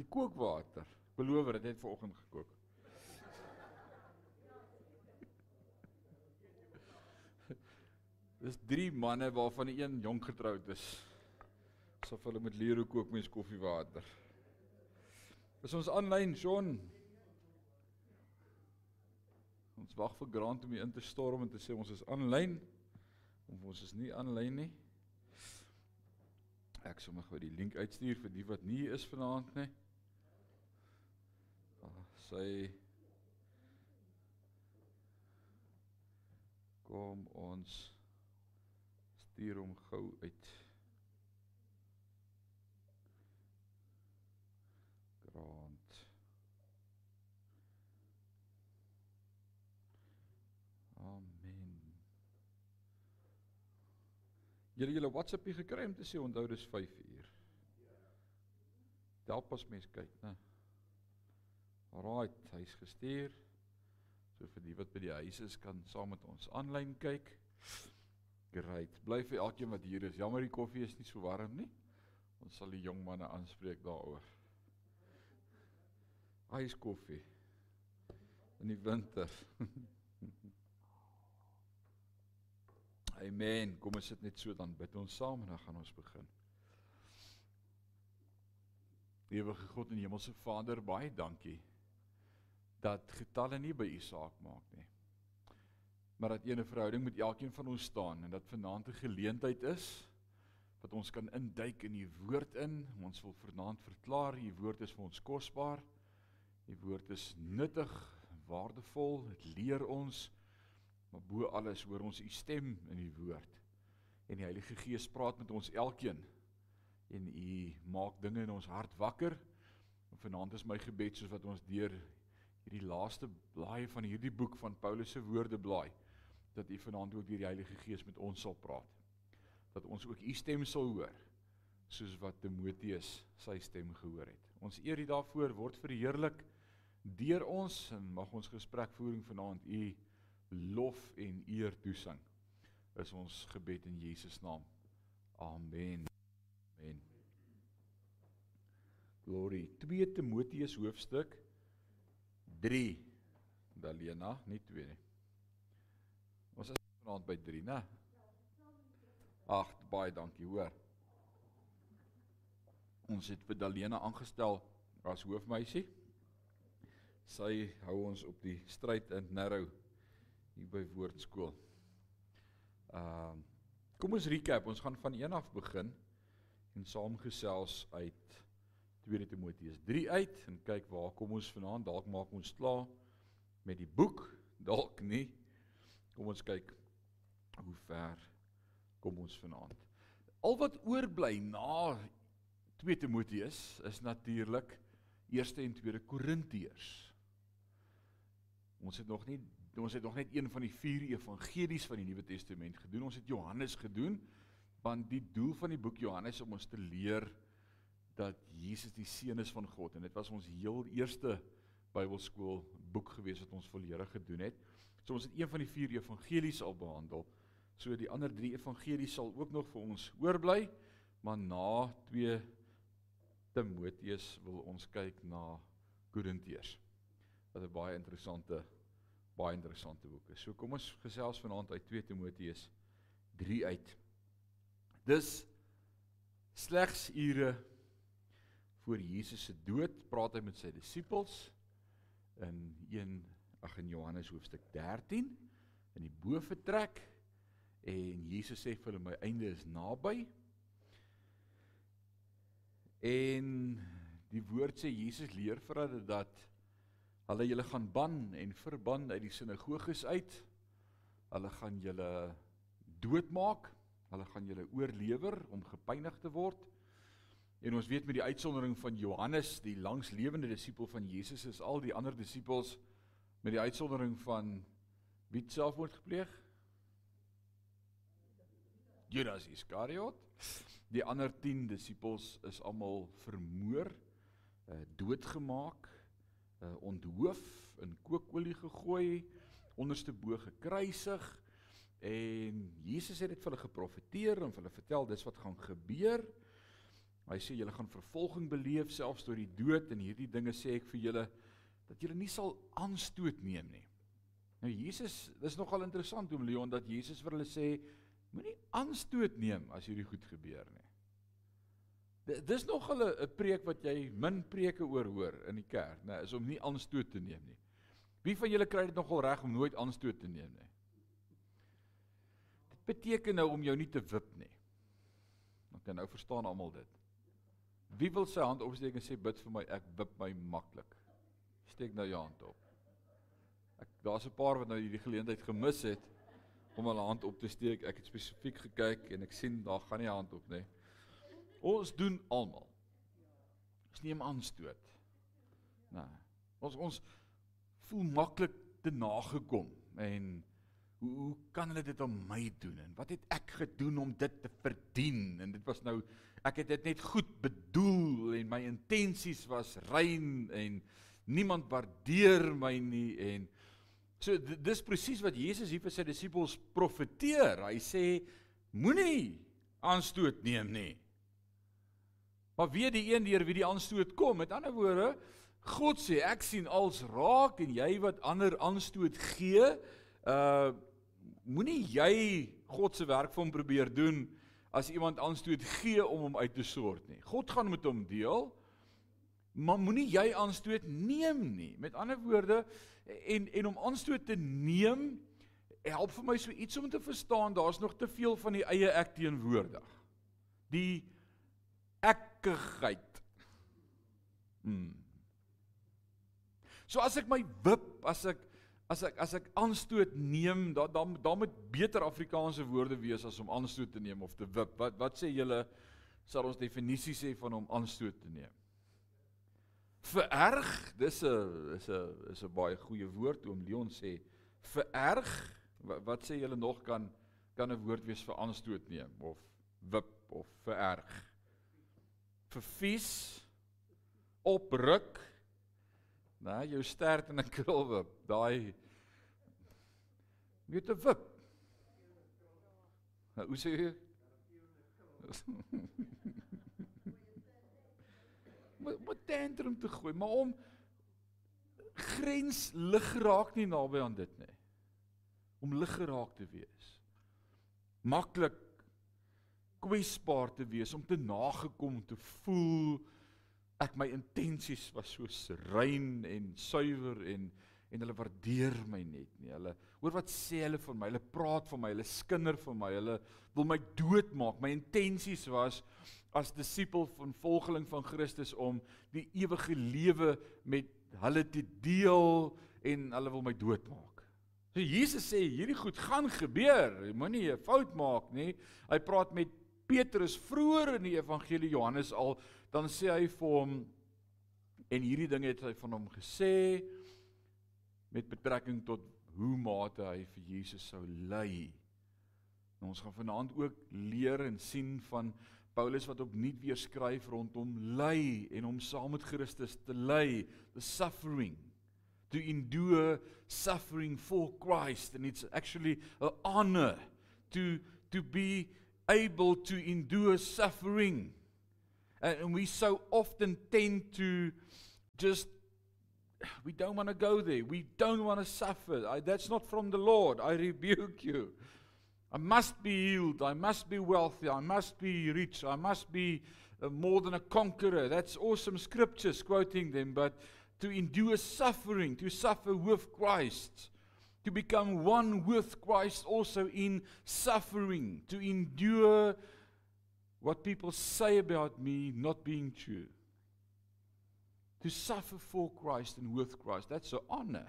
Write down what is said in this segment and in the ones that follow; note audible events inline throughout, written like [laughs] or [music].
Die kookwater. Beloof dit het vanoggend gekook. Dis drie manne waarvan die een jonk getroud is. Asof hulle met leer hoe kook mens koffiewater. Is ons aanlyn, Jon? Ons wag vir Grant om hier in te storm en te sê ons is aanlyn. Of ons is nie aanlyn nie. Ek sommer gou die link uitstuur vir die wat nie is vanaand nie. Sy kom ons stuur hom gou uit. Grant. Amen. Julle julle WhatsAppie gekry om te sê onthou dis 5 uur. Help as mens kyk, né? Alraait, hy's gestuur. So vir die wat by die huis is kan saam met ons aanlyn kyk. Great. Bly vir elkeen wat hier is. Jammer die koffie is nie so warm nie. Ons sal die jong manne aanspreek daaroor. Ys koffie in die winter. [laughs] Amen. Kom ons sit net so dan bid ons saam en dan gaan ons begin. Ewige God en Hemelse Vader, baie dankie dat getalle nie by u saak maak nie. Maar dat eene verhouding met elkeen van ons staan en dat vanaand 'n geleentheid is wat ons kan induik in u woord in. Ons wil vanaand verklaar u woord is vir ons kosbaar. U woord is nuttig, waardevol, dit leer ons Maar bo alles hoor ons u stem in die woord. En die Heilige Gees praat met ons elkeen. En u maak dinge in ons hart wakker. En vanaand is my gebed soos wat ons deur hierdie laaste blaai van hierdie boek van Paulus se woorde blaai, dat u vanaand ook deur die Heilige Gees met ons sal praat. Dat ons ook u stem sal hoor soos wat Timoteus sy stem gehoor het. Ons eer U daarvoor word verheerlik deur ons en mag ons gesprekvoering vanaand U lof en eer toesing. Is ons gebed in Jesus naam. Amen. Amen. Glory 2 Timoteus hoofstuk 3. Dalena, nie 2 nie. Ons is vanaand by 3, né? Ag, baie dankie, hoor. Ons het vir Dalena aangestel as hoofmeisie. Sy hou ons op die stryd in Narrow hier by Woordskool. Ehm uh, kom ons recap, ons gaan van 1 af begin en saamgesels uit 2 Timoteus 3 uit en kyk waar kom ons vanaand? Dalk maak ons klaar met die boek, [laughs] dalk nie. Kom ons kyk hoe ver kom ons vanaand. Al wat oorbly na 2 Timoteus is natuurlik 1 en 2 Korintiërs. Ons het nog nie ons het nog net een van die vier evangelies van die Nuwe Testament gedoen. Ons het Johannes gedoen want die doel van die boek Johannes om ons te leer dat Jesus die seun is van God en dit was ons heel eerste Bybelskool boek gewees wat ons volledig gedoen het. So ons het een van die vier evangelies al behandel. So die ander 3 evangelies sal ook nog vir ons oorbly, maar na 2 Timoteus wil ons kyk na Korintiërs. Wat 'n baie interessante baie interessante boeke. So kom ons gesels vanaand uit 2 Timoteus 3 uit. Dis slegs ure voor Jesus se dood praat hy met sy disippels in 1 ag in Johannes hoofstuk 13 in die boefretrek en Jesus sê vir hulle my einde is naby. En die woord sê Jesus leer vir hulle dat Hulle julle gaan ban en verban uit die sinagoges uit. Hulle gaan julle doodmaak. Hulle gaan julle oorlewer om gepynig te word. En ons weet met die uitsondering van Johannes, die langslewende disipel van Jesus, is al die ander disippels met die uitsondering van wie selfmoord gepleeg? Judas Iskariot. Die ander 10 disippels is almal vermoor, uh, doodgemaak uh, onthoof in kookolie gegooi, onderste bo gekruisig en Jesus het dit vir hulle geprofeteer en vir hulle vertel dis wat gaan gebeur. Hy sê julle gaan vervolging beleef selfs tot die dood en hierdie dinge sê ek vir julle dat julle nie sal aanstoot neem nie. Nou Jesus, dis nogal interessant om Leon dat Jesus vir hulle sê moenie aanstoot neem as hierdie goed gebeur nie. Dis nog 'n preek wat jy min preke oor hoor in die kerk, nê, is om nie aanstoot te neem nie. Wie van julle kry dit nogal reg om nooit aanstoot te neem nie? Dit beteken nou om jou nie te wip nie. Dan kan nou verstaan almal dit. Wie wil sy hand opsteek en sê bid vir my, ek wip my maklik. Steek nou jou hand op. Ek daar's 'n paar wat nou hierdie geleentheid gemis het om hulle hand op te steek. Ek het spesifiek gekyk en ek sien daar gaan nie hand op nie. Ons doen almal. Ons neem aanstoot. Nou, ons ons voel maklik te nagekom en hoe hoe kan hulle dit aan my doen en wat het ek gedoen om dit te verdien? En dit was nou ek het dit net goed bedoel en my intensies was rein en niemand waardeer my nie en so dis presies wat Jesus hier vir sy disippels profeteer. Hy sê moenie aanstoot neem nie. Maar weet die een deur wie die aanstoot kom met ander woorde God sê ek sien als raak en jy wat ander aanstoot gee, uh moenie jy God se werk vir hom probeer doen as iemand aanstoot gee om hom uit te sort nie. God gaan met hom deel. Maar moenie jy aanstoot neem nie. Met ander woorde en en om aanstoot te neem help vir my so iets om te verstaan daar's nog te veel van die eie ek teenwoordig. Die ekkigheid. Hmm. So as ek my wip, as ek as ek as ek aanstoot neem, dan dan dan moet beter Afrikaanse woorde wees as om aanstoot te neem of te wip. Wat wat sê julle sal ons definisie sê van om aanstoot te neem? Vererg, dis 'n is 'n is 'n baie goeie woord oom Leon sê. Vererg, wat, wat sê julle nog kan kan 'n woord wees vir aanstoot neem of wip of vererg? Vervies, opruk, Nou, jou stert in 'n krulwip, daai moet 'n wip. Nou, hoe sê jy? [laughs] Moet moet tantrum te gooi, maar om grens lig raak nie naby aan dit nie. Om lig geraak te wees. Maklik kwesbaar te wees, om te nagekom te voel ek my intensies was so rein en suiwer en en hulle waardeer my net nie. Hulle hoor wat sê hulle van my? Hulle praat van my, hulle skinder van my, hulle wil my doodmaak. My intensies was as disipel van volgeling van Christus om die ewige lewe met hulle te deel en hulle wil my doodmaak. So Jesus sê hierdie goed gaan gebeur. Moenie 'n fout maak nie. Hy praat met Petrus vroeër in die evangelie Johannes al dan sê hy vir hom en hierdie ding het hy van hom gesê met betrekking tot hoe mate hy vir Jesus sou ly. Nou ons gaan vanaand ook leer en sien van Paulus wat opnuut weer skryf rondom ly en om saam met Christus te ly, the suffering to endure suffering for Christ and it's actually a honor to to be able to endure suffering. And we so often tend to just we don't want to go there. We don't want to suffer. I, that's not from the lord. I rebuke you. I must be healed. I must be wealthy. I must be rich. I must be uh, more than a conqueror. That's awesome scriptures quoting them. But to endure suffering to suffer with christ to become one with christ also in suffering to endure what people say about me not being true. To suffer for Christ and with Christ, that's 'n honor.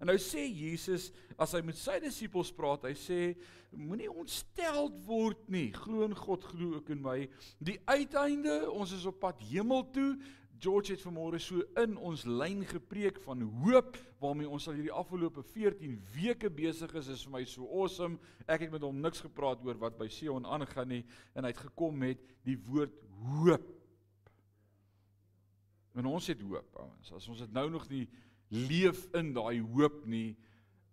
En nou sê Jesus, as hy met sy disippels praat, hy sê moenie ontsteld word nie. Glo in God, glo ook in my. Die uiteinde, ons is op pad hemel toe. George het vanmôre so in ons lyn gepreek van hoop waarmee ons al hierdie afgelope 14 weke besig is. Is vir my so awesome. Ek het met hom niks gepraat oor wat by Sion aangaan nie en hy het gekom met die woord hoop. En ons het hoop, ouens. As ons dit nou nog nie leef in daai hoop nie,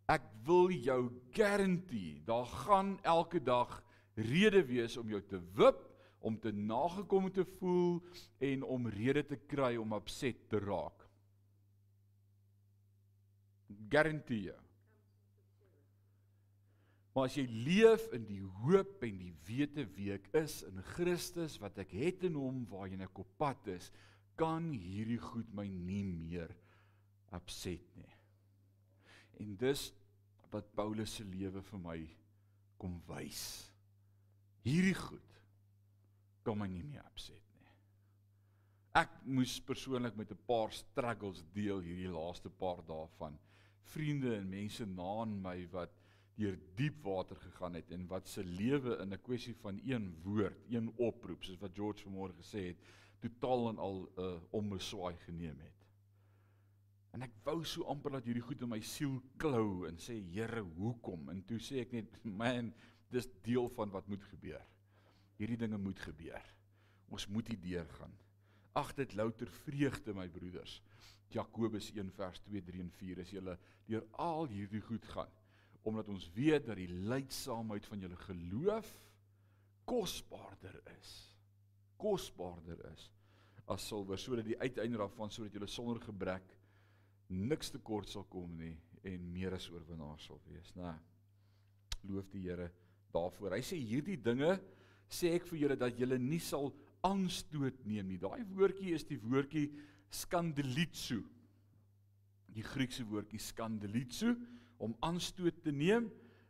ek wil jou guarantee, daar gaan elke dag rede wees om jou te wip om te nagekom te voel en om rede te kry om opset te raak. Garantie. Maar as jy leef in die hoop en die wete wie ek is in Christus wat ek het in hom waarheen ek op pad is, kan hierdie goed my nie meer opset nie. En dis wat Paulus se lewe vir my kom wys. Hierdie goed kan my nie meer opset nie. Ek moes persoonlik met 'n paar struggles deel hierdie laaste paar dae van vriende en mense na my wat deur diep water gegaan het en wat se lewe in 'n kwessie van een woord, een oproep, soos wat George vanmôre gesê het, totaal en al 'n uh, ommeswaai geneem het. En ek wou so amper dat hierdie goed in my siel klou en sê Here, hoekom? En toe sê ek net, man, dis deel van wat moet gebeur. Hierdie dinge moet gebeur. Ons moet hier deurgaan. Ag dit louter vreugde my broeders. Jakobus 1 vers 2, 3 en 4 as jy deur al hierdie goed gaan omdat ons weet dat die lydsaamheid van julle geloof kosbaarder is. Kosbaarder is as silwer sodat die uiteinde daarvan sodat julle sonder gebrek niks tekort sal kom nie en meer as oorwinnaars sal wees, né? Loof die Here daarvoor. Hy sê hierdie dinge sê ek vir julle dat julle nie sal aanstoot neem nie. Daai woordjie is die woordjie skandalitsu. Die Griekse woordjie skandalitsu om aanstoot te neem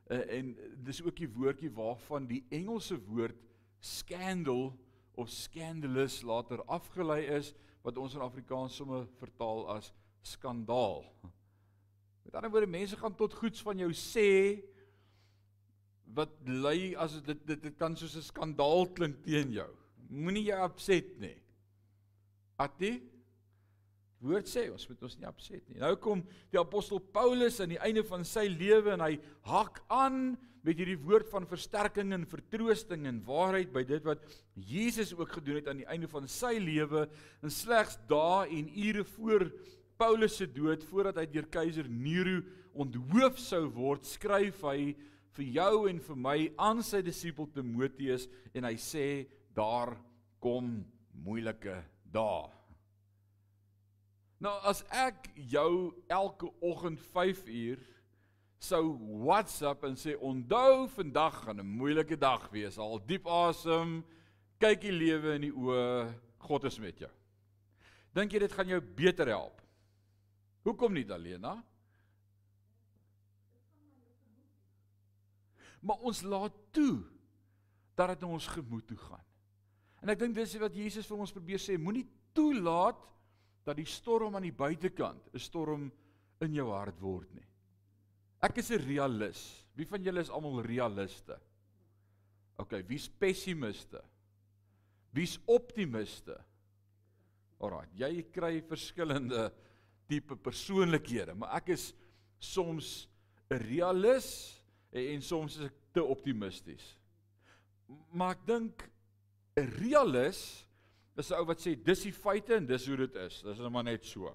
uh, en dis ook die woordjie waarvan die Engelse woord scandal of scandalous later afgelei is wat ons in Afrikaans sommer vertaal as skandaal. Met ander woorde mense gaan tot goeds van jou sê wat lei as dit dit dit kan soos 'n skandaal klink teen jou. Moenie jou opset nie. Atie Woord sê ons moet ons nie opset nie. Nou kom die apostel Paulus aan die einde van sy lewe en hy hak aan met hierdie woord van versterking en vertroosting en waarheid by dit wat Jesus ook gedoen het aan die einde van sy lewe en slegs dae en ure voor Paulus se dood voordat hy deur keiser Nero onthoof sou word, skryf hy vir jou en vir my aan sy disipel Timoteus en hy sê daar kom moeilike dae. Nou as ek jou elke oggend 5 uur sou WhatsApp en sê onthou vandag gaan 'n moeilike dag wees. Al diep asem, kyk die lewe in die oë, God is met jou. Dink jy dit gaan jou beter help? Hoekom nie Dalena? Maar ons laat toe dat dit in ons gemoed toe gaan. En ek dink dis wat Jesus vir ons probeer sê, moenie toelaat dat die storm aan die buitekant 'n storm in jou hart word nie. Ek is 'n realis. Wie van julle is almal realiste? OK, wie's pessimiste? Wie's optimiste? Alraai, jy kry verskillende tipe persoonlikhede, maar ek is soms 'n realis en, en soms is ek te optimisties. Maar ek dink 'n realis Dis 'n ou wat sê dis die feite en dis hoe dit is. Dis net maar net so.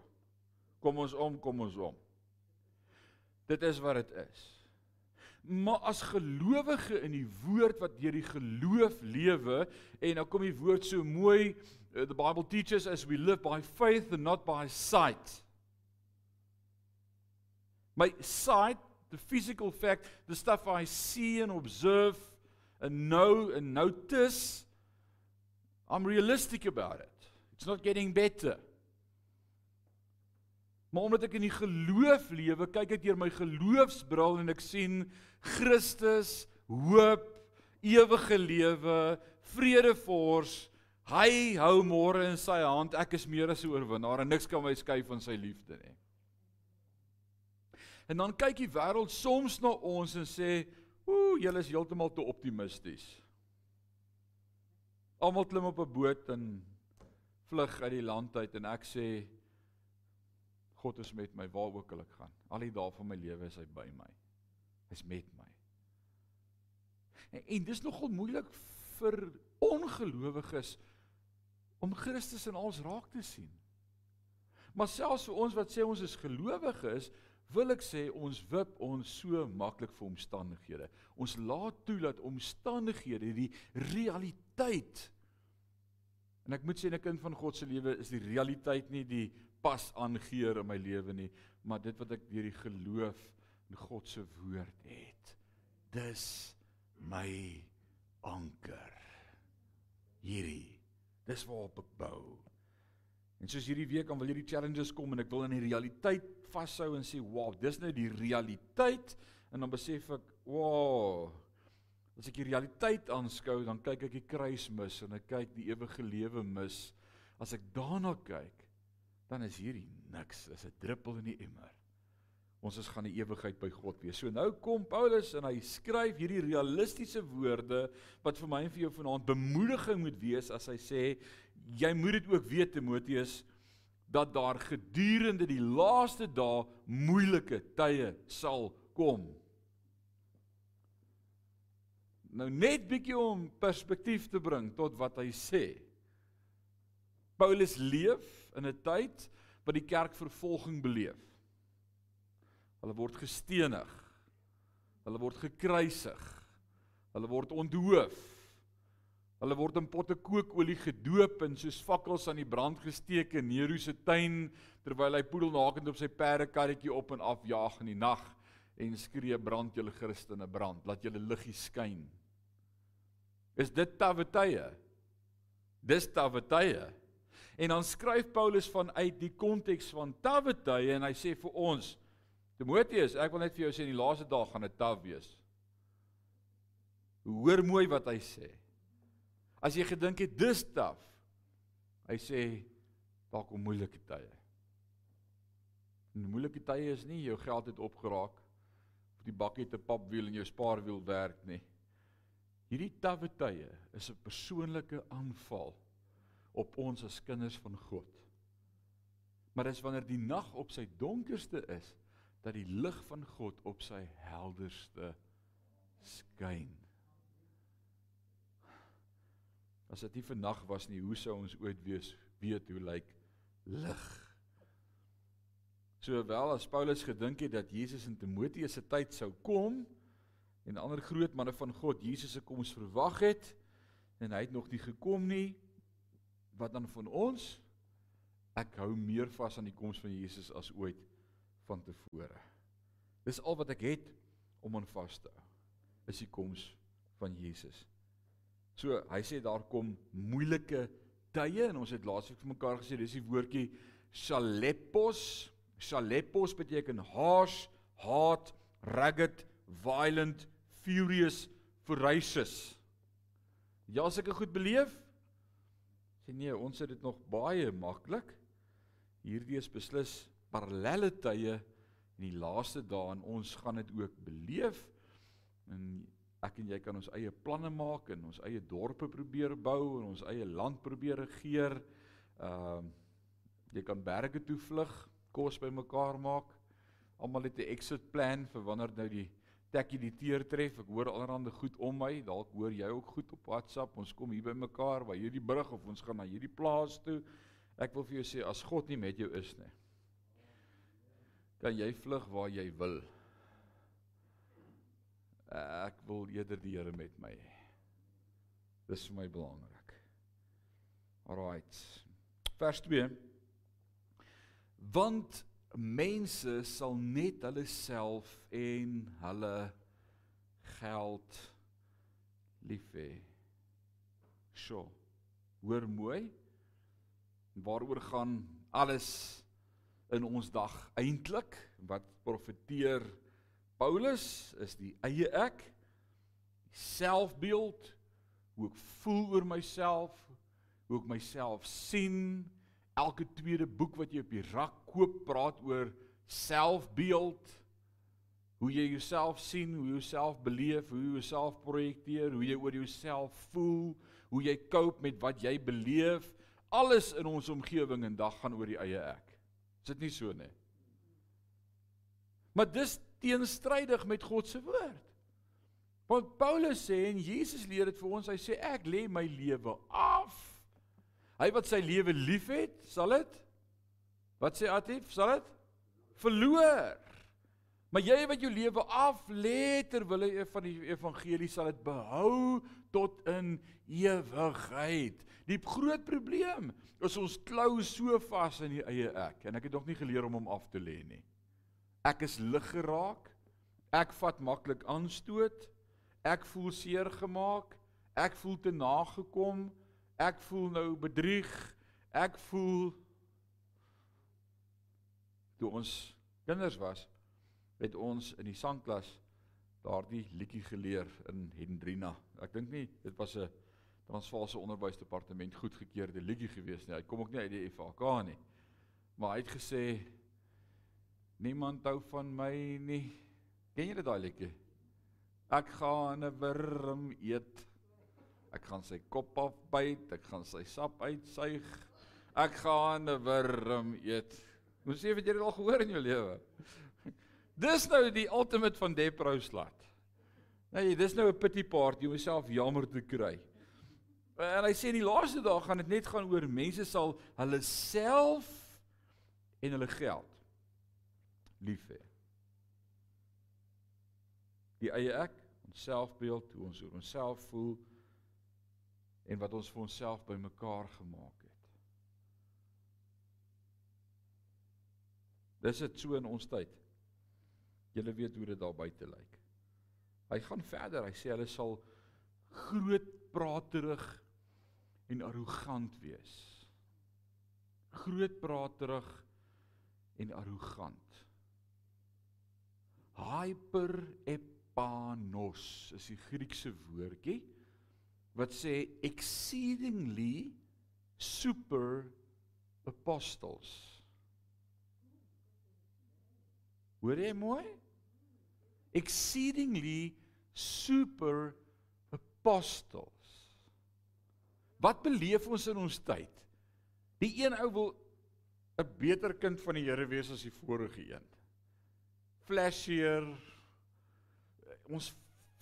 Kom ons om, kom ons om. Dit is wat dit is. Maar as gelowige in die woord wat deur die geloof lewe en nou kom die woord so mooi uh, the Bible teaches as we live by faith and not by sight. My sight, the physical fact, the stuff I see and observe and know and notice I'm realistic about it. It's not getting better. Maar omdat ek in die geloof lewe, kyk ek deur my geloofsbril en ek sien Christus, hoop, ewige lewe, vrede fors. Hy hou môre in sy hand. Ek is meer as 'n oorwinnaar en niks kan my skei van sy liefde nie. En dan kyk die wêreld soms na ons en sê, "Ooh, julle is heeltemal te optimisties." Almal klim op 'n boot en vlug uit die land uit en ek sê God is met my waar ook al ek gaan. Al die dae van my lewe is hy by my. Hy's met my. En, en dis nogal moeilik vir ongelowiges om Christus in alles raak te sien. Maar selfs vir ons wat sê ons is gelowiges, wil ek sê ons wip ons so maklik vir omstandighede. Ons laat toe dat omstandighede die realiteit En ek moet sê 'n kind van God se lewe is die realiteit nie die pas aangeheer in my lewe nie, maar dit wat ek deur die geloof in God se woord het. Dis my anker. Hierdie. Dis waarop ek bou. En soos hierdie week dan wil hierdie challenges kom en ek wil in die realiteit vashou en sê, "Wow, dis nou die realiteit." En dan besef ek, "Wow, as ek die realiteit aanskou, dan kyk ek die kruis mis en ek kyk die ewige lewe mis. As ek daarna kyk, dan is hierdie niks, is 'n druppel in die emmer." Ons is gaan 'n ewigheid by God wees. So nou kom Paulus en hy skryf hierdie realistiese woorde wat vir my en vir jou vanaand bemoediging moet wees as hy sê jy moet dit ook weet Timoteus dat daar gedurende die laaste dae moeilike tye sal kom. Nou net bietjie om perspektief te bring tot wat hy sê. Paulus leef in 'n tyd wat die kerk vervolging beleef. Hulle word gestenig. Hulle word gekruisig. Hulle word onthoof. Hulle word in potte kookolie gedoop en soos fakkels aan die brand gesteek in Nero se tuin terwyl hy poedelnakend op sy perdekarretjie op en af jaag in die nag en skree brand julle Christene brand, laat julle liggie skyn. Is dit tawwe tye? Dis tawwe tye. En dan skryf Paulus vanuit die konteks van tawwe tye en hy sê vir ons Timoteus, ek wil net vir jou sê in die laaste dae gaan dit taw wees. Hoor mooi wat hy sê. As jy gedink het dis taaf. Hy sê daar kom moeilike tye. En moeilike tye is nie jou geld het opgeraak of die bakkie te papwiel en jou spaarwiel werk nie. Hierdie tawwe tye is 'n persoonlike aanval op ons as kinders van God. Maar dis wanneer die nag op sy donkerste is dat die lig van God op sy helderste skyn. As dit nie vannag was nie, hoe sou ons ooit weet weet hoe lyk lig? Sowel as Paulus gedink het dat Jesus in Timoteus se tyd sou kom en ander groot manne van God Jesus se koms verwag het en hy het nog nie gekom nie, wat dan van ons? Ek hou meer vas aan die koms van Jesus as ooit van tevore. Dis al wat ek het om aan vas te hou. Is die koms van Jesus. So hy sê daar kom moeilike tye en ons het laasweek vir mekaar gesê dis die woordjie shalepos. Shalepos beteken harsh, hard, rugged, violent, furious, ferocious. Ja, as ek dit goed beleef, sê nee, ons het dit nog baie maklik. Hierdie is beslis parallelle tye in die laaste dae en ons gaan dit ook beleef. En ek en jy kan ons eie planne maak en ons eie dorpe probeer bou en ons eie land probeer regeer. Ehm uh, jy kan berge toe vlug, kos bymekaar maak. Almal het 'n exit plan vir wanneer nou die tekkie die teer tref. Ek hoor allerhande goed om my. Dalk hoor jy ook goed op WhatsApp. Ons kom hier bymekaar by hierdie brug of ons gaan na hierdie plaas toe. Ek wil vir jou sê as God nie met jou is nie, kan jy vlug waar jy wil. Uh, ek wil eerder die Here met my hê. Dis vir my belangrik. Alraight. Vers 2. Want mense sal net hulle self en hulle geld lief hê. Sjoe. Hoor mooi. Waaroor gaan alles in ons dag eintlik? Wat profeteer Paulus is die eie ek, selfbeeld, hoe ek voel oor myself, hoe ek myself sien. Elke tweede boek wat jy op die rak koop, praat oor selfbeeld. Hoe jy jouself sien, hoe jy jouself beleef, hoe jy jouself projekteer, hoe jy oor jouself voel, hoe jy cope met wat jy beleef. Alles in ons omgewing en dag gaan oor die eie ek. Is dit nie so nie? Maar dis teenstrydig met God se woord. Want Paulus sê en Jesus leer dit vir ons, hy sê ek lê my lewe af. Hy wat sy lewe liefhet, sal dit Wat sê Atif? Sal dit verloor. Maar jy wat jou lewe af lê ter wille van die evangelie sal dit behou tot in ewigheid. Die groot probleem is ons klou so vas in die eie ek en ek het nog nie geleer om hom af te lê nie. Ek is lig geraak. Ek vat maklik aanstoot. Ek voel seer gemaak. Ek voel te nagekom. Ek voel nou bedrieg. Ek voel toe ons kinders was het ons in die sangklas daardie liedjie geleer in Hendrina. Ek dink nie dit was 'n Transvaalse onderwysdepartement goedgekeurde liedjie gewees nie. Hy kom ook nie uit die FHK nie. Maar hy het gesê niemand hou van my nie. Ken jy dit daai liedjie? Ek gaan 'n wurm eet. Ek gaan sy kop afbyt, ek gaan sy sap uitsuig. Ek gaan 'n wurm eet. Moet sê het jy dit al gehoor in jou lewe? [laughs] Dis nou die ultimate van deprouslat. Nee, dis nou 'n pity party om jouself jammer te kry. En hy sê in die laaste dae gaan dit net gaan oor mense sal hulle self en hulle geld lief hê. Die eie ek, ons selfbeeld, hoe ons oor onsself voel en wat ons vir onsself bymekaar gemaak het. Dis dit so in ons tyd. Julle weet hoe dit daar buite lyk. Hy gaan verder. Hy sê hulle sal groot praterig en arrogant wees. Groot praterig en arrogant. Hyper epanos is die Griekse woordjie wat sê exceedingly super apostles. Hoor jy mooi? exceedingly super apostles. Wat beleef ons in ons tyd? Die een ou wil 'n beter kind van die Here wees as die vorige een. Flashier. Ons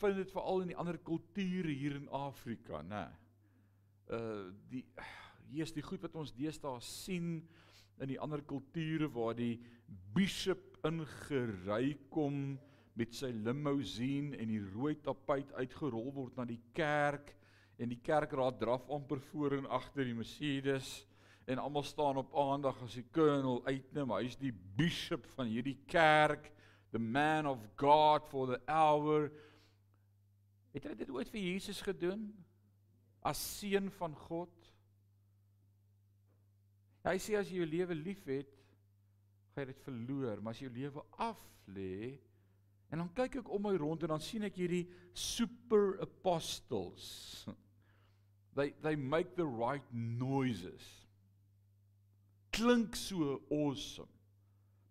vind dit veral in die ander kulture hier in Afrika, né? Uh die hier is die goed wat ons deesdae sien in die ander kulture waar die bishop ingery kom met sy limousine en die rooi tapuit uitgerol word na die kerk en die kerkraad draf amper voor en agter die Mercedes en almal staan op aandag as die colonel uitneem hy's die bishop van hierdie kerk the man of god for the hour het hy dit ooit vir Jesus gedoen as seun van God hy sê as jy jou lewe liefhet gaan jy dit verloor maar as jy jou lewe af lê En dan kyk ek om my rond en dan sien ek hierdie super apostles. They they make the right noises. Klink so awesome.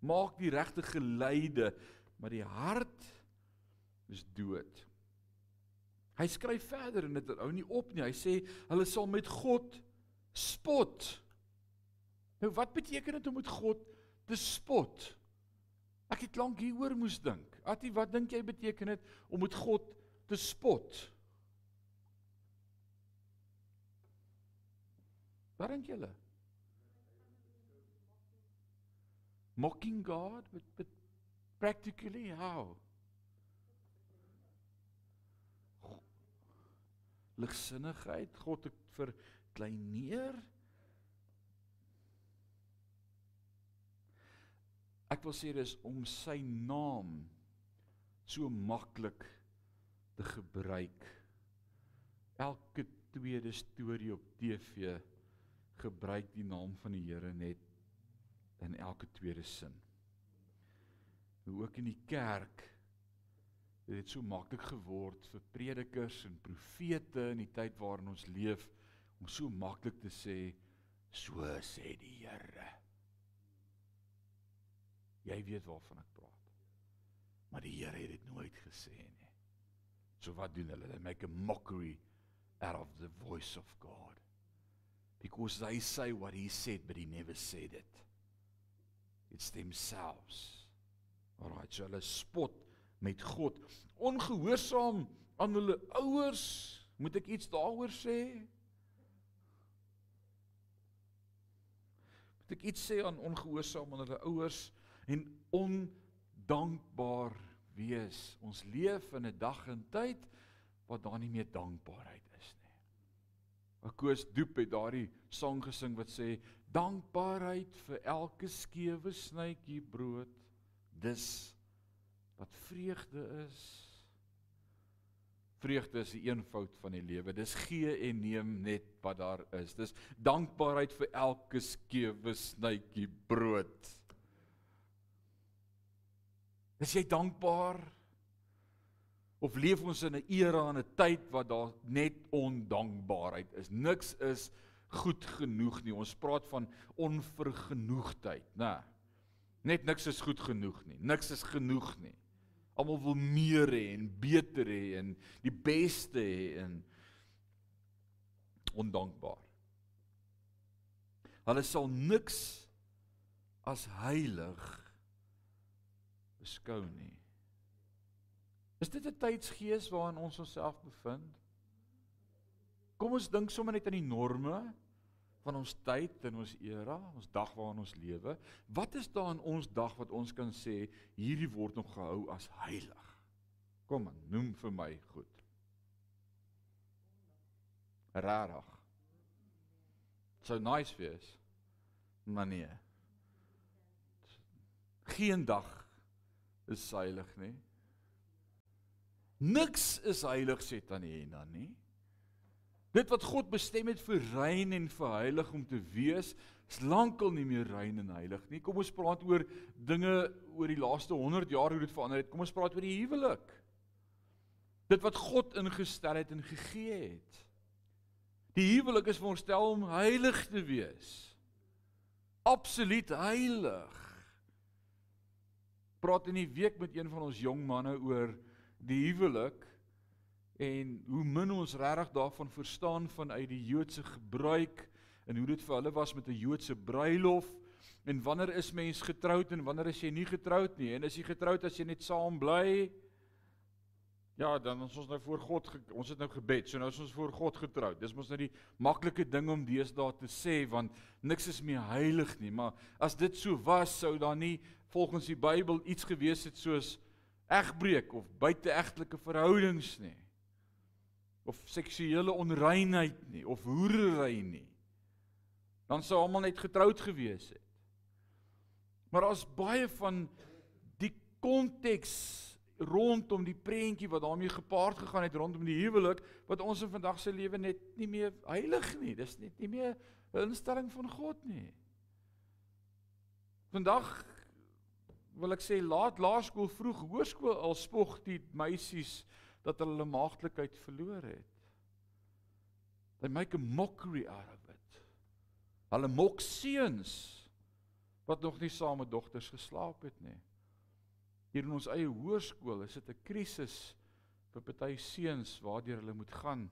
Maak die regte geluide, maar die hart is dood. Hy skryf verder en dit hou nie op nie. Hy sê hulle sal met God spot. Nou wat beteken dit om met God te spot? Ek het lank hieroor moes dink. Atie, wat dink jy beteken dit om met God te spot? Wat dink julle? Mocking God but, but practically how? Ligsinnigheid, God te verkleineer? Ek wil sê dis om sy naam so maklik te gebruik. Elke tweede storie op TV gebruik die naam van die Here net in elke tweede sin. Hoe ook in die kerk het dit so maklik geword vir predikers en profete in die tyd waarin ons leef om so maklik te sê so sê die Here. Jy weet waarvan ek praat. Maar die Here het dit nooit gesê nie. So wat doen hulle? They make a mockery out of the voice of God. Because they say what he said but he never said it. It's themselves. Alraai, so hulle spot met God. Ongehoorsaam aan hulle ouers. Moet ek iets daaroor sê? Moet ek iets sê aan ongehoorsaam aan hulle ouers? en dankbaar wees. Ons leef in 'n dag en tyd waar daar nie meer dankbaarheid is nie. Koos Doep het daardie sang gesing wat sê dankbaarheid vir elke skewe snytjie brood. Dis wat vreugde is. Vreugde is die eenvoud van die lewe. Dis gee en neem net wat daar is. Dis dankbaarheid vir elke skewe snytjie brood. Is jy dankbaar? Of leef ons in 'n era en 'n tyd wat daar net ondankbaarheid is? Niks is goed genoeg nie. Ons praat van onvergenoegdheid, né? Net niks is goed genoeg nie. Niks is genoeg nie. Almal wil meer hê en beter hê en die beste hê en ondankbaar. Hulle sal niks as heilig beskou nie. Is dit 'n tydsgees waarin ons onsself bevind? Kom ons dink sommer net aan die norme van ons tyd en ons era, ons dag waarin ons lewe. Wat is daar in ons dag wat ons kan sê hierdie word nog gehou as heilig? Kom aan, noem vir my goed. Rarig. So nice wees. Maar nee. Geen dag is heilig nie. Niks is heilig sê Tannie Henna nie. Dit wat God bestem het vir rein en vir heilig om te wees, is lankal nie meer rein en heilig nie. Kom ons praat oor dinge oor die laaste 100 jaar hoe dit verander het. Kom ons praat oor die huwelik. Dit wat God ingestel het en gegee het. Die huwelik is voorstel om heilig te wees. Absoluut heilig. Praat in die week met een van ons jong manne oor die huwelik en hoe min ons regtig daarvan verstaan vanuit die Joodse gebruik en hoe dit vir hulle was met 'n Joodse bruilof en wanneer is mens getroud en wanneer is jy nie getroud nie? En as jy getroud as jy net saam bly? Ja dan ons ons nou voor God ons het nou gebed so nou is ons voor God getroud. Dis mos nou die maklike ding om deesdae te sê want niks is meer heilig nie. Maar as dit so was sou daar nie volgens die Bybel iets gewees het soos egbreek of buiteegtelike verhoudings nie of seksuele onreinheid nie of hoerery nie dan sou almal net getroud gewees het. Maar as baie van die konteks rondom die prentjie wat daarmee gepaard gegaan het rondom die huwelik wat ons in vandag se lewe net nie meer heilig nie dis net nie meer 'n instelling van God nie. Vandag wil ek sê laat laerskool vroeg hoërskool al spog die meisies dat hulle maagdelikheid verloor het. They make a mockery out of it. Hulle mok seuns wat nog nie saam met dogters geslaap het nie. Hier in ons eie hoërskool is dit 'n krisis vir party seuns waardeur hulle moet gaan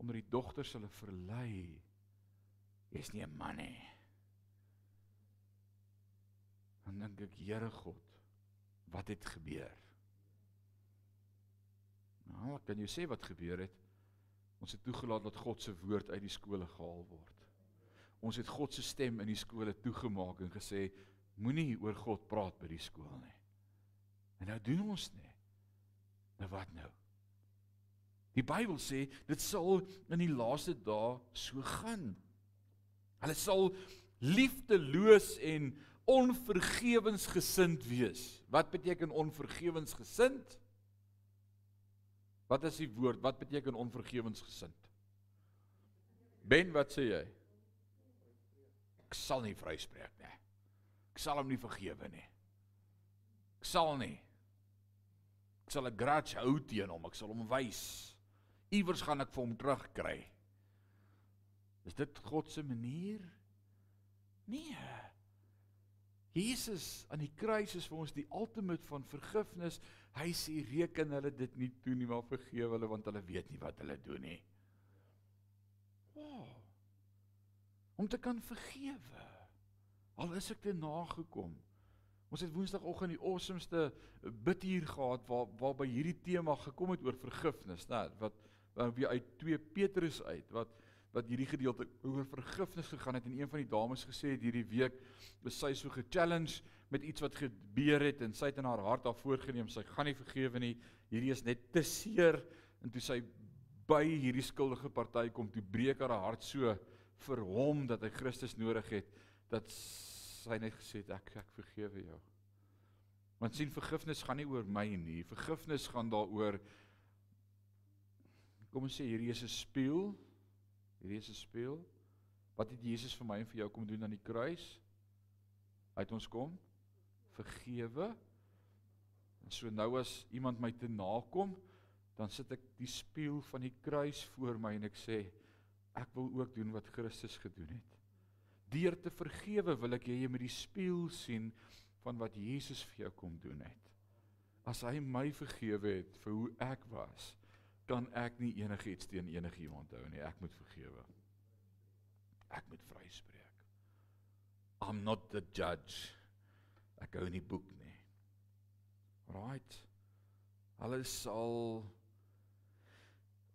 omdat die dogters hulle verlei. Jy's nie 'n man nie dan dink ek Here God, wat het gebeur? Nou, ek kan jou sê wat gebeur het. Ons het toegelaat dat God se woord uit die skole gehaal word. Ons het God se stem in die skole toegemaak en gesê moenie oor God praat by die skool nie. En nou doen ons nie. Nou wat nou? Die Bybel sê dit sal in die laaste dae so gaan. Hulle sal liefdeloos en onvergewensgesind wees. Wat beteken onvergewensgesind? Wat is die woord? Wat beteken onvergewensgesind? Ben, wat sê jy? Ek sal nie vryspreek nie. Ek sal hom nie vergewe nie. Ek sal nie. Ek sal 'n grudge hou teen hom. Ek sal hom wys. Iewers gaan ek vir hom terugkry. Is dit God se manier? Nee. Jesus aan die kruis is vir ons die ultimate van vergifnis. Hy sê reken hulle dit nie toe nie, maar vergewe hulle want hulle weet nie wat hulle doen nie. Wow. Om te kan vergewe. Al is ek te nagekom. Ons het Woensdagoggend die awesomeste bid hier gehad waar waar by hierdie tema gekom het oor vergifnis, né? Wat wat uit 2 Petrus uit wat wat hierdie gedeelte oor vergifnis gegaan het en een van die dames gesê het hierdie week was sy so ge-challenge met iets wat gebeur het en sy het in haar hart daar voorgeneem sy gaan nie vergewe nie. Hierdie is net te seer en toe sy by hierdie skuldige party kom toe breek haar hart so vir hom dat hy Christus nodig het dat sy net gesê het ek ek vergewe jou. Want sien vergifnis gaan nie oor my nie. Vergifnis gaan daaroor kom ons sê hierdie is 'n spieël. Hierdie is 'n spieël. Wat het Jesus vir my en vir jou kom doen aan die kruis? Hy het ons kom vergewe. En so nou as iemand my te nakom, dan sit ek die spieël van die kruis voor my en ek sê ek wil ook doen wat Christus gedoen het. Deur te vergewe wil ek jy met die spieël sien van wat Jesus vir jou kom doen het. As hy my vergewe het vir hoe ek was, kan ek nie enigiets teen enigiemand hou nie. Ek moet vergewe. Ek moet vryspreek. I'm not the judge. Ek hou nie boek nie. Right. Hulle sal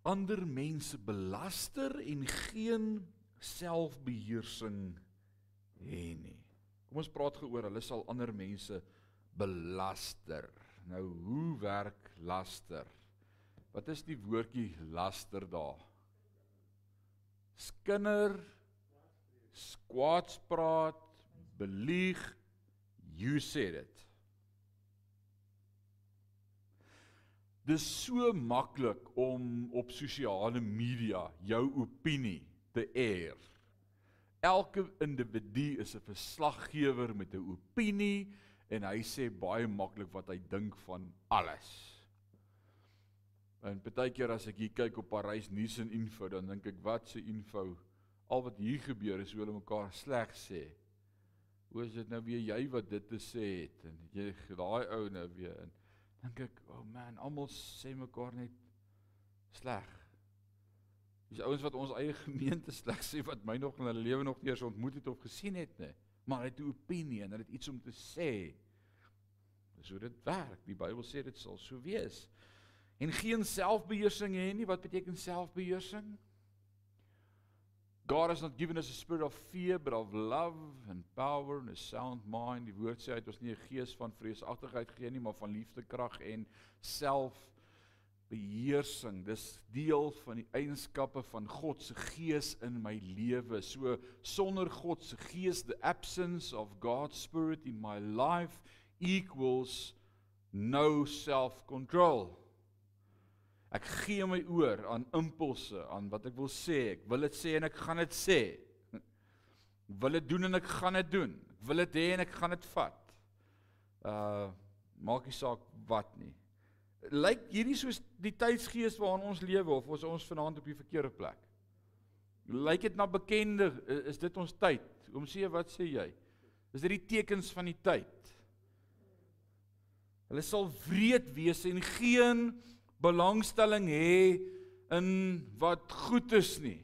ander mense belaster en geen selfbeheersing hê nie. Kom ons praat gou oor hulle sal ander mense belaster. Nou hoe werk laster? Wat is die woordjie laster daar? Skinder, skwaadpraat, belieg, you said it. Dis so maklik om op sosiale media jou opinie te eer. Elke individu is 'n verslaggewer met 'n opinie en hy sê baie maklik wat hy dink van alles. En baie keer as ek hier kyk op Parys nuus en info, dan dink ek wat se info? Al wat hier gebeur is hoe hulle mekaar sleg sê. Hoe is dit nou weer jy wat dit te sê het en jy daai ou nou weer in. Dink ek, oh man, almal sê mekaar net sleg. Dis ouens wat ons eie gemeente slegs sê wat my nog in hulle lewe nog nie eens ontmoet het of gesien het nie. Maar hulle het 'n opinie en hulle het iets om te sê. Dis hoe dit werk. Die Bybel sê dit sal so wees. En geen selfbeheersing hê nie. Wat beteken selfbeheersing? God has not given us a spirit of fear but of love and power and a sound mind. Die woord sê hy het ons nie 'n gees van vreesagtigheid gegee nie, maar van liefde, krag en self beheersing. Dis deel van die eienskappe van God se gees in my lewe. So sonder God se gees, the absence of God's spirit in my life equals no self-control. Ek gee my oor aan impulse, aan wat ek wil sê. Ek wil dit sê en ek gaan dit sê. Ek wil dit doen en ek gaan dit doen. Ek wil dit hê en ek gaan dit vat. Uh maak nie saak wat nie lyk hierdie soos die tydsgees waarin ons lewe of ons ons vanaand op die verkeerde plek? Lyk dit na bekende is dit ons tyd? Oom sê wat sê jy? Is dit die tekens van die tyd? Hulle sal wreed wees en geen belangstelling hê in wat goed is nie.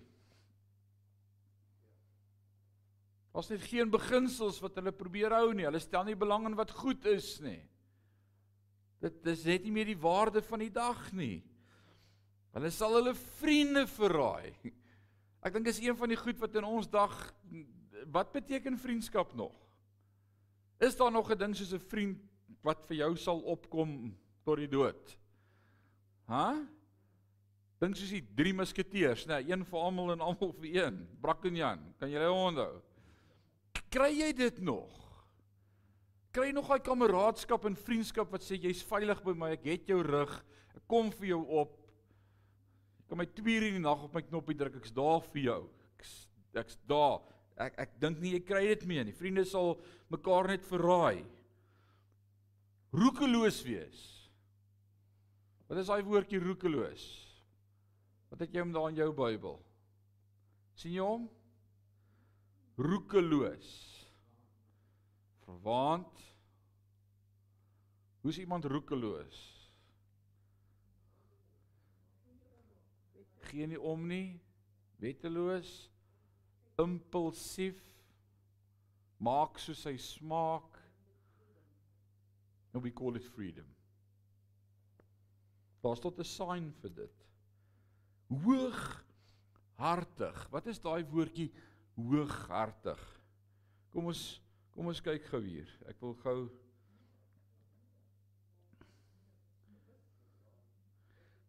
Ons het geen beginsels wat hulle probeer hou nie. Hulle stel nie belang in wat goed is nie. Dit dis net nie meer die waarde van die dag nie. Hulle sal hulle vriende verraai. Ek dink is een van die goed wat in ons dag wat beteken vriendskap nog? Is daar nog 'n ding soos 'n vriend wat vir jou sal opkom tot die dood? Hæ? Dink soos die drie musketeers, nê, nee, een vir almal en almal vir een. Brak en Jan, kan jy hulle onthou? Kry jy dit nog? Kry nog daai kameraadskap en vriendskap wat sê jy's veilig by my, ek het jou rug, ek kom vir jou op. Jy kan my 2 uur in die nag op my knoppie druk, ek's daar vir jou. Ek's ek's daar. Ek ek dink nie jy kry dit meer nie. Vriende sal mekaar net verraai. Roekeloos wees. Wat is daai woordjie roekeloos? Wat het jy om daar in jou Bybel? sien jy hom? Roekeloos verwaand. Hoe's iemand roekeloos? Geen nie om nie, wetteloos, impulsief, maak soos hy smaak. And we call it freedom. Daar's tot 'n sign vir dit. Hoog Hooghartig. Wat is daai woordjie hooghartig? Kom ons kom ons kyk gou hier. Ek wil gou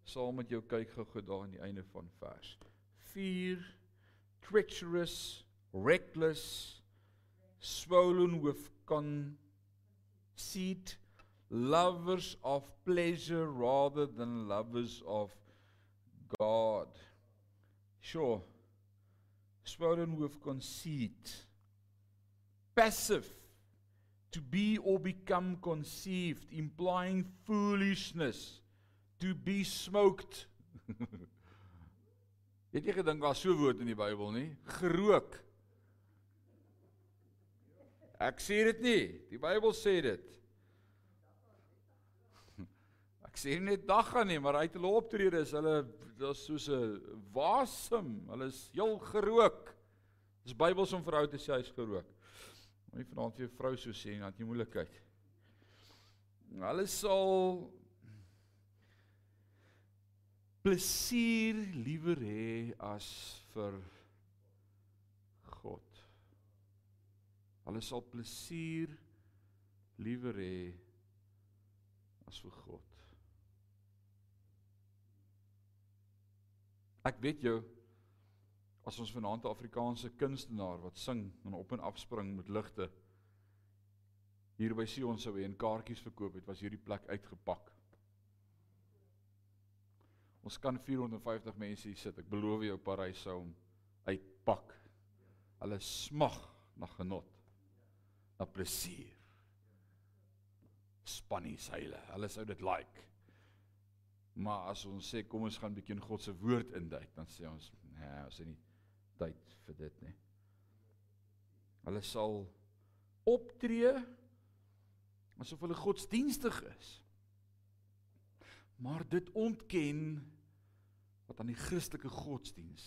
saam met jou kyk gou-gou daar aan die einde van vers. 4 treacherous, reckless, swollen with conceit, lovers of pleasure rather than lovers of God. Sure. Swollen with conceit. Passive to be or become conceived implying foolishness to be smoked. [laughs] Het jy gedink daar's so 'n woord in die Bybel nie? Gerook. Ek sê dit nie. Die Bybel sê dit. Ek sê net dag gaan nie, maar uit hulle optrede is hulle dis soos 'n wasem. Hulle is heel gerook. Dis Bybels om vrou te sê hy's gerook. Moenie vanaand vir jou vrou so sê nie, dan jy moeilikheid. Hulle sal plesier liewer hê as vir God. Hulle sal plesier liewer hê as vir God. Ek weet jou as ons vanaand 'n Afrikaanse kunstenaar wat sing en op en af spring met ligte hier by Sion sou hê en kaartjies verkoop het, was hierdie plek uitgepak. Ons kan 450 mense hier sit. Ek beloof jou Parys sou hom uitpak. Hulle smag na genot. Na plesier. Spannie seile. Hulle sou dit like. Maar as ons sê kom ons gaan bietjie in God se woord induik, dan sê ons, nee, ons het nie tyd vir dit nie. Hulle sal optree asof hulle godsdienstig is. Maar dit ontken wat aan die Christelike godsdiens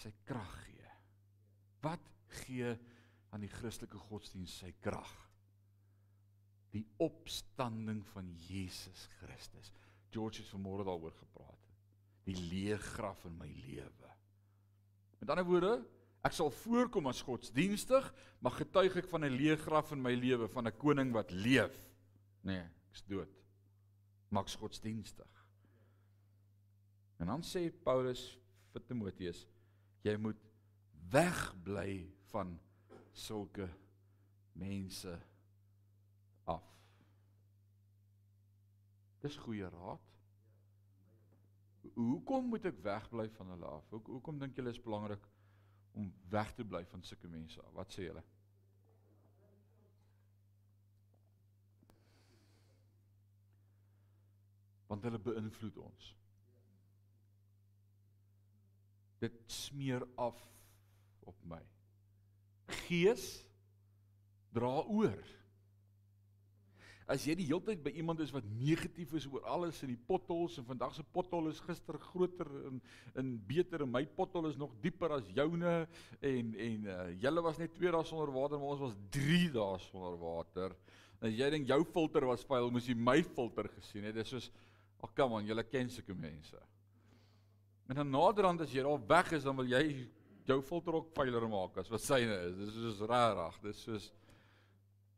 sy krag gee. Wat gee aan die Christelike godsdiens sy krag? Die opstanding van Jesus Christus. George het vanmôre daaroor gepraat. Die leë graf in my lewe. Met ander woorde, ek sal voorkom as godsdienstig, maar getuig ek van 'n leë graf in my lewe van 'n koning wat leef. Nee, ek's dood. Maaks godsdienstig. En dan sê Paulus vir Timoteus, jy moet wegbly van sulke mense af. Dis goeie raad. Hoekom moet ek wegbly van hulle af? Hoe hoekom dink julle is belangrik om weg te bly van sulke mense af? Wat sê julle? Want hulle beïnvloed ons. Dit smeer af op my. Gees dra oor. As jy die hele tyd by iemand is wat negatief is oor alles in die potholes en vandag se pothol is gister groter en en beter en my pothol is nog dieper as joune en en uh, julle was net 2 dae sonder water maar ons was 3 dae sonder water. As jy dink jou filter was vuil, moes jy my filter gesien het. Dit is soos ag oh, kom aan, julle ken sulke mense. En dan naderhand as jy daar weg is, dan wil jy jou filter ook vuiler maak as wat syne is. Dis soos rarig. Dis soos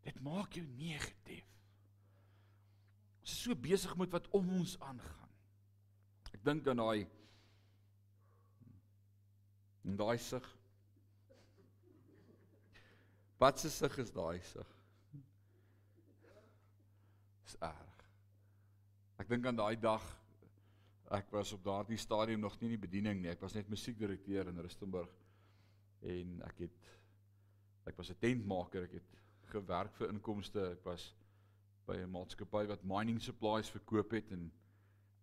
dit maak jou negatief. Ons is so besig met wat om ons aangaan. Ek dink aan daai en daai sig. Wat se sig is daai sig? Dis erg. Ek dink aan daai dag ek was op daardie stadium nog nie in die bediening nie. Ek was net musiekdirekteur in Rustenburg en ek het ek was 'n tentmaker. Ek het gewerk vir inkomste. Ek was by 'n maatskappy wat mining supplies verkoop het en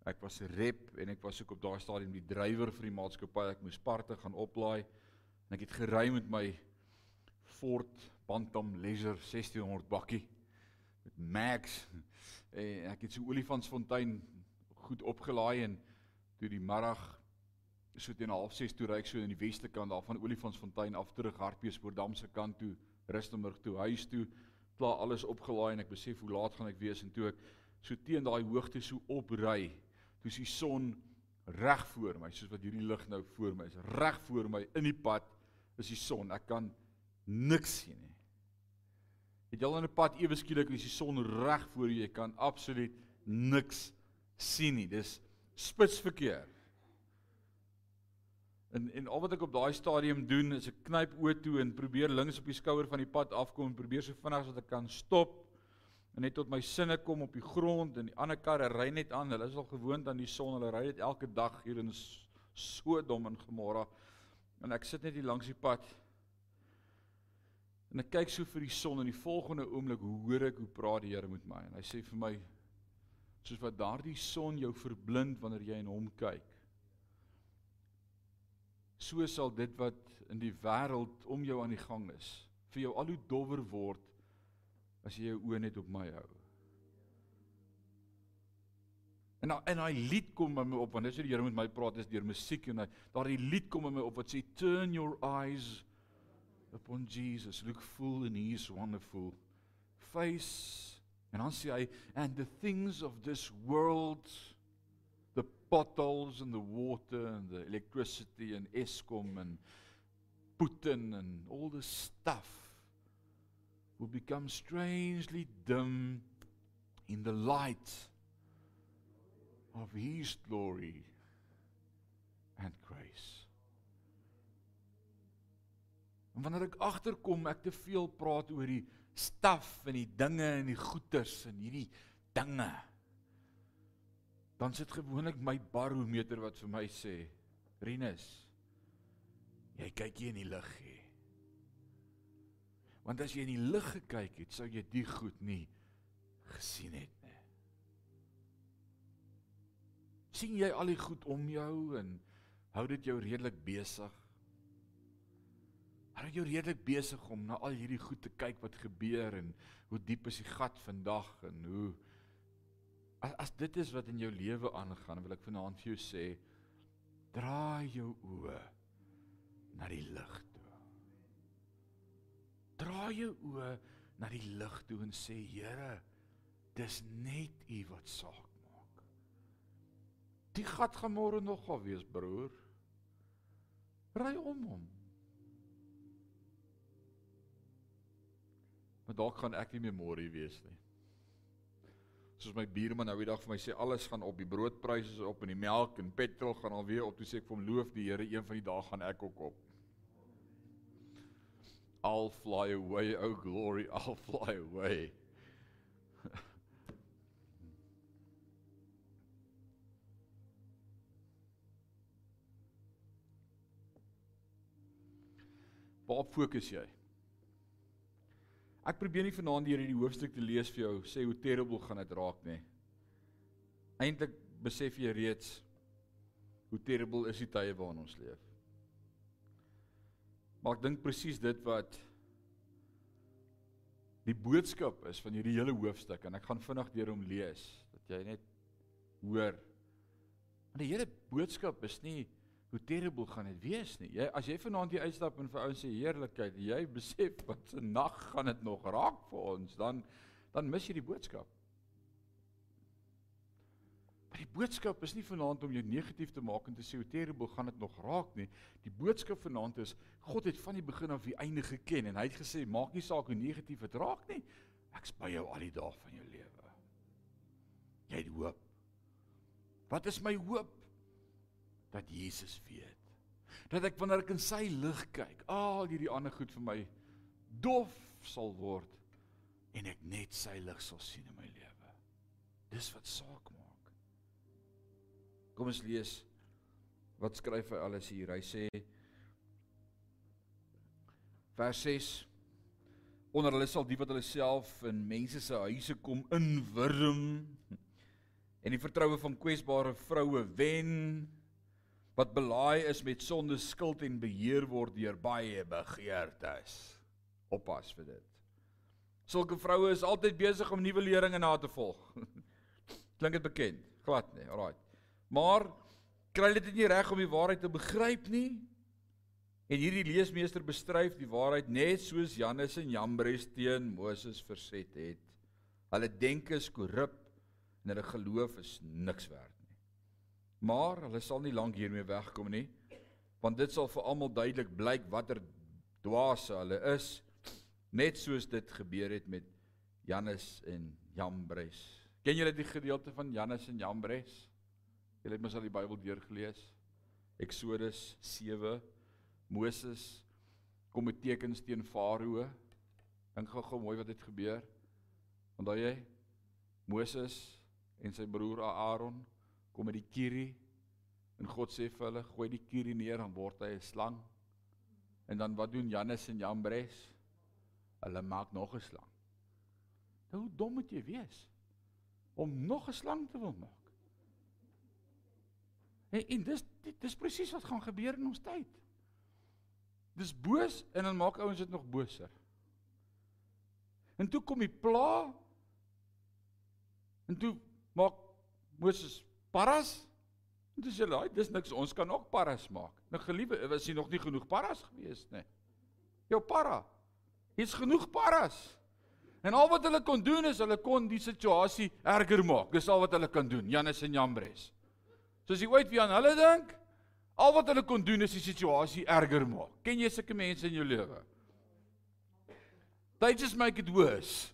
ek was 'n rep en ek was ook op daai stadium die drywer vir die maatskappy. Ek moes parte gaan oplaai en ek het gery met my Ford Bantam Leisure 1600 bakkie met Max en ek het so Olifantsfontein goed opgelaai en toe die middag so teen 06:30 toe ry ek so in die weste kant daar van Olifantsfontein af terug Hartbeespoort se kant toe Rustenburg toe huis toe klaar alles opgelaai en ek besef hoe laat gaan ek wees en toe ek so teen daai hoogte so opry, toe is die son reg voor my, soos wat hierdie lig nou voor my is. Reg voor my in die pad is die son. Ek kan niks sien nie. Het jy al in 'n pad ewe skielik is die son reg voor jou, jy kan absoluut niks sien nie. Dis spitsverkeer. En en al wat ek op daai stadium doen is ek knyp oë toe en probeer links op die skouer van die pad afkom en probeer so vinnig as wat ek kan stop en net tot my sinne kom op die grond en die ander karre ry net aan. Hulle is al gewoond aan die son. Hulle ry dit elke dag hier in Sodom en Gomorra. En ek sit net hier langs die pad. En ek kyk so vir die son en die volgende oomblik hoor ek hoe praat die Here met my en hy sê vir my soos wat daardie son jou verblind wanneer jy in hom kyk so sal dit wat in die wêreld om jou aan die gang is vir jou al hoe dowwer word as jy jou oë net op my hou. En nou en hy lied kom by my op want dis hoe die Here met my praat is deur musiek en daardie lied kom by my op wat sê turn your eyes upon Jesus look full in his wonderful face en dan sê hy and the things of this world potholes and the water and the electricity and Eskom and Putin and all the stuff will become strangely dim in the light of his glory and grace. En wanneer ek agterkom ek te veel praat oor die staf en die dinge en die goeders en hierdie dinge dan sit gewoonlik my barometer wat vir my sê Rinus jy kyk hier in die lig hè Want as jy in die lig gekyk het, sou jy die goed nie gesien het nie. sien jy al die goed om jou en hou dit jou redelik besig? Hou jou redelik besig om na al hierdie goed te kyk wat gebeur en hoe diep is die gat vandag en hoe as, as dit is wat in jou lewe aangaan, wil ek vanaand vir jou sê, draai jou oë na die lig draai jou oë na die lig toe en sê Here, dis net U wat saak maak. Die gat gaan môre nog gaan wees, broer. Ry om hom. Maar dalk gaan ek nie meer môre wees nie. Soos my buurman nou die dag vir my sê alles gaan op, die broodpryse is op en die melk en petrol gaan alweer op. Toe sê ek vir hom loof die Here, een van die dae gaan ek ook op. I'll fly away, oh glory, [laughs] I'll fly away. [laughs] Waarop fokus jy? Ek probeer nie vanaand hier hierdie hoofstuk te lees vir jou sê hoe terrible gaan dit raak nie. Eintlik besef jy reeds hoe terrible is die tye waarin ons leef. Maar ek dink presies dit wat die boodskap is van hierdie hele hoofstuk en ek gaan vinnig deur hom lees dat jy net hoor. Want die hele boodskap is nie hoe terrible gaan dit wees nie. Jy as jy vanaand hier uitstap en vir ouens sê heerlikheid, jy besef wat se nag gaan dit nog raak vir ons, dan dan mis jy die boodskap. Maar die boodskap is nie vanaand om jou negatief te maak en te sê hoe terrible gaan dit nog raak nie. Die boodskap vanaand is God het van die begin af die einde geken en hy het gesê maak nie saak hoe negatief dit raak nie. Ek's by jou al die dae van jou lewe. Jy het hoop. Wat is my hoop? Dat Jesus weet. Dat ek wanneer ek in sy lig kyk, al hierdie ander goed vir my dof sal word en ek net sy lig sal sien in my lewe. Dis wat saak maak. Kom ons lees wat skryf hy alles hier. Hy sê vers 6 onder hulle sal die wat hulle self in mense se huise kom inwurm en die vertroue van kwesbare vroue wen wat belaaid is met sonde, skuld en beheer word deur baie begeertes. Oppas vir dit. Sulke vroue is altyd besig om nuwe leringe na te volg. [laughs] Klink dit bekend? Glad nie. Alraai. Maar kry dit nie reg om die waarheid te begryp nie. En hierdie leesmeester bestryf die waarheid net soos Jannes en Jambres teen Moses verset het. Hulle denke is korrup en hulle geloof is niks werd. Maar hulle sal nie lank hiermee wegkom nie, want dit sal vir almal duidelik blyk watter dwaase hulle is, net soos dit gebeur het met Jannes en Jambres. Ken julle die gedeelte van Jannes en Jambres? Julle het mos al die Bybel deurgelees. Eksodus 7 Moses kom met tekens teen Farao. Dink gou-gou mooi wat het gebeur. Onthou jy? Moses en sy broer Aaron kom met die kierie en God sê vir hulle gooi die kierie neer dan word hy 'n slang. En dan wat doen Jannes en Jambres? Hulle maak nog 'n slang. Nou hoe dom moet jy wees om nog 'n slang te wil maak? En, en dis dis presies wat gaan gebeur in ons tyd. Dis boos en dan maak ouens dit nog boser. En toe kom die pla. En toe maak Moses paras. En dis hulle, dis niks, ons kan ook paras maak. Nou geliewe, was hier nog nie genoeg paras gewees nie. Jou para. Hier's genoeg paras. En al wat hulle kon doen is hulle kon die situasie erger maak. Dis al wat hulle kan doen, Janus en Jambres. So as jy ooit wie aan hulle dink, al wat hulle kon doen is die situasie erger maak. Ken jy sulke mense in jou lewe? They just make it worse.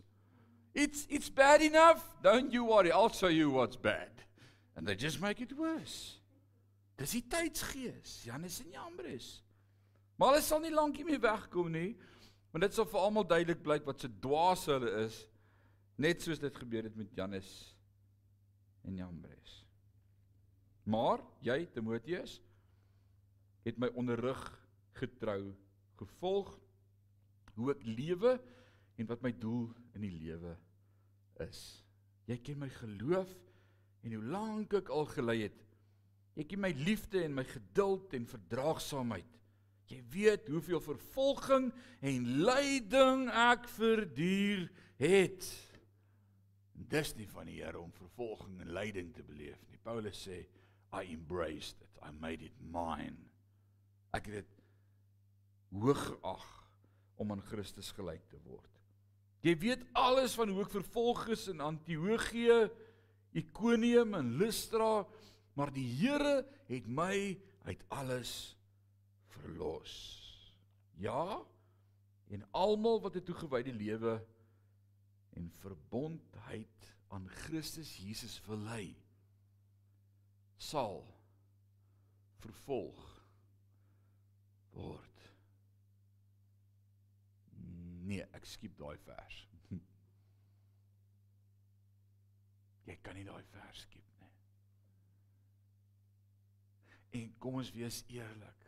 It's it's bad enough. Don't you worry. I'll show you what's bad. And they just make it worse. Dis die tydsgees, Janus en Jambres. Maar hulle sal nie lank hiermee wegkom nie, want dit sal vir almal duidelik blyk wat se dwaas hulle is, net soos dit gebeur het met Janus en Jambres. Maar jy, Timoteus, het my onderrig getrou gevolg hoe ek lewe en wat my doel in die lewe is. Jy ken my geloof en hoe lank ek al gelei het. Jy ken my liefde en my geduld en verdraagsaamheid. Jy weet hoeveel vervolging en lyding ek verduur het. Dis nie van die Here om vervolging en lyding te beleef nie. Paulus sê, I embraced it. I made it mine. Ek het dit hoog geag om aan Christus gelyk te word. Jy weet alles van hoe ek vervolg is in Antiochië, Ikonium en Lystra, maar die Here het my uit alles verlos. Ja, en almal wat 'n toegewyde lewe en verbondheid aan Christus Jesus wil lei, sal vervolg word. Nee, ek skiep daai vers. Jy kan nie daai vers skiep nie. En kom ons wees eerlik.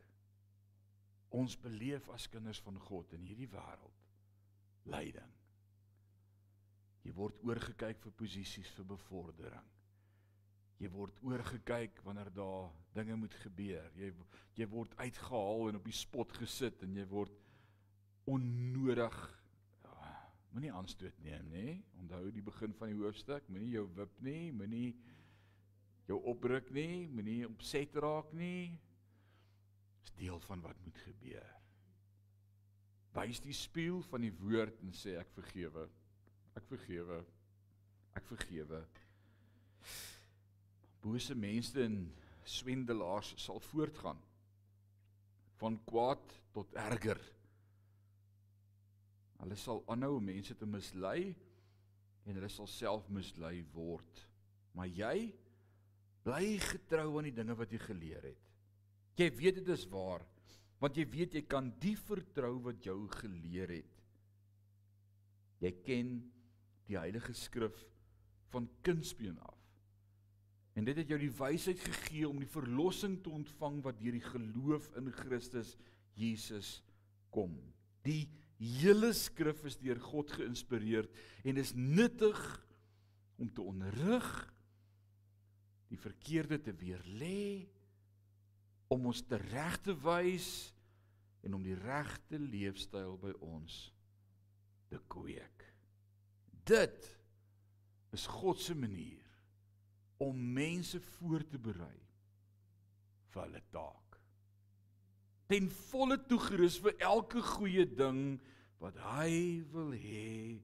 Ons beleef as kinders van God in hierdie wêreld lyding. Jy word oorgekyk vir posisies vir bevordering. Jy word oorgekyk wanneer daar dinge moet gebeur. Jy jy word uitgehaal en op die spot gesit en jy word onnodig moenie aanstoot neem nê onthou die begin van die hoofstuk. Moenie jou wip nie moenie jou opruk nie moenie opset raak nie. Is deel van wat moet gebeur. Wys die spieël van die woord en sê ek vergewe. Ek vergewe. Ek vergewe. Bose mense en swendelaars sal voortgaan. Van kwaad tot erger Hulle sal aanhou om mense te mislei en hulle sal self mislei word. Maar jy bly getrou aan die dinge wat jy geleer het. Jy weet dit is waar, want jy weet jy kan die vertrou wat jou geleer het. Jy ken die Heilige Skrif van kindsbeen af. En dit het jou die wysheid gegee om die verlossing te ontvang wat deur die geloof in Christus Jesus kom. Die hele skrif is deur God geïnspireer en is nuttig om te onderrig die verkeerde te weerlê om ons te reg te wys en om die regte leefstyl by ons te kweek. Dit is God se manier om mense voor te berei vir hulle taak ten volle toegerus vir elke goeie ding wat hy wil hê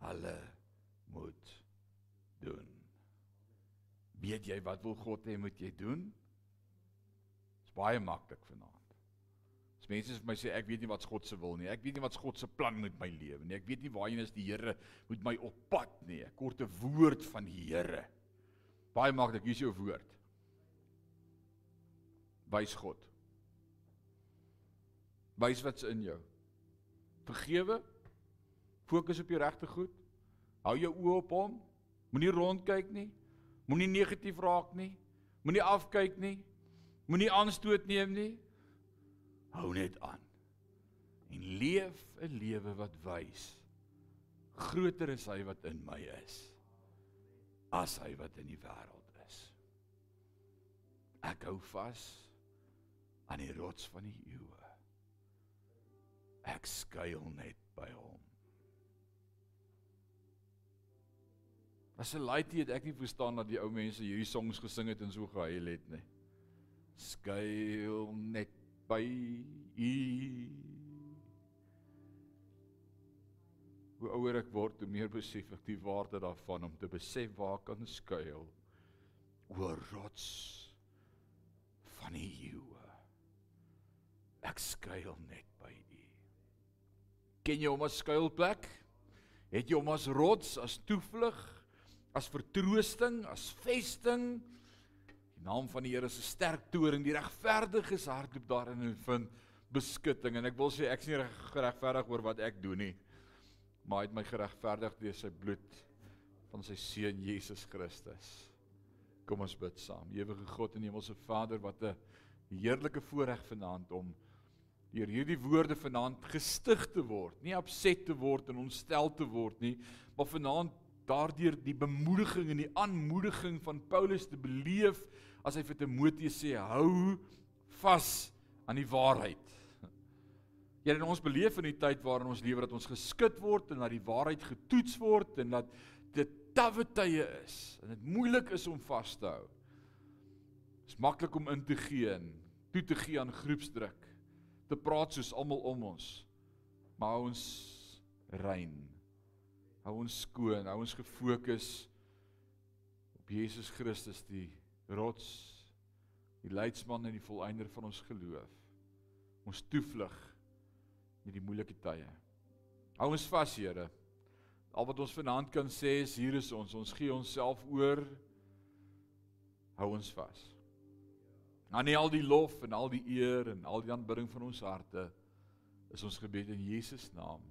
hulle moet doen. Weet jy wat wil God hê moet jy doen? Dit's baie maklik vanaand. As mense vir my sê ek weet nie wat God se wil nie. Ek weet nie wat God se plan met my lewe nie. Ek weet nie waarheen is die Here met my op pad nie. Ek kort 'n woord van die Here. Baie maklik, hier is jou woord. Wys God. Wys wat's in jou. Vergewe. Fokus op die regte goed. Hou jou oë op hom. Moenie rondkyk nie. Moenie negatief raak nie. Moenie afkyk nie. Moenie aanstoot neem nie. Hou net aan. En leef 'n lewe wat wys. Groter is hy wat in my is as hy wat in die wêreld is. Ek hou vas aan die rots van die eeue. Ek skuil net by hom. As 'n laaitie het ek nie verstaan dat die ou mense hierdie songs gesing het en so gehuil het nie. Skuil net by u. Hoe ouer ek word, hoe meer besef ek die waarde daarvan om te besef waar ek kan skuil oor rots van die eeue. Ek skuil net. Ken jy hom as skuilplek? Het jy hom as rots, as toevlug? as vertroosting, as vesting. Die naam van die Here is 'n sterk toring. Die regverdiges hardloop daarin en vind beskutting. En ek wil sê ek is nie geregverdig oor wat ek doen nie. Maar hy het my geregverdig deur sy bloed van sy seun Jesus Christus. Kom ons bid saam. Ewige God en Hemelse Vader, wat 'n heerlike voorreg vanaand om deur hierdie woorde vanaand gestig te word, nie opset te word en ontstel te word nie, maar vanaand daardeur die bemoediging en die aanmoediging van Paulus te beleef as hy vir Timoteus sê hou vas aan die waarheid. [laughs] Ja, en ons beleef in die tyd waarin ons lewe dat ons geskit word en dat die waarheid getoets word en dat dit tawwe tye is en dit moeilik is om vas te hou. Dit is maklik om in te gee en toe te gee aan groepsdruk, te praat soos almal om ons. Maar ons rein hou ons skoon, hou ons gefokus op Jesus Christus die rots, die leidsman en die volëinder van ons geloof. Ons toevlug in die moeilike tye. Hou ons vas, Here. Al wat ons vanaand kan sê is hier is ons. Ons gee onsself oor. Hou ons vas. Aan nie al die lof en al die eer en al die aanbidding van ons harte is ons gebed in Jesus naam.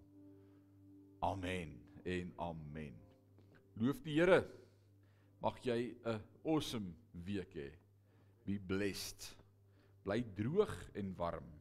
Amen en amen. Loof die Here. Mag jy 'n awesome week hê. Be blessed. Bly droog en warm.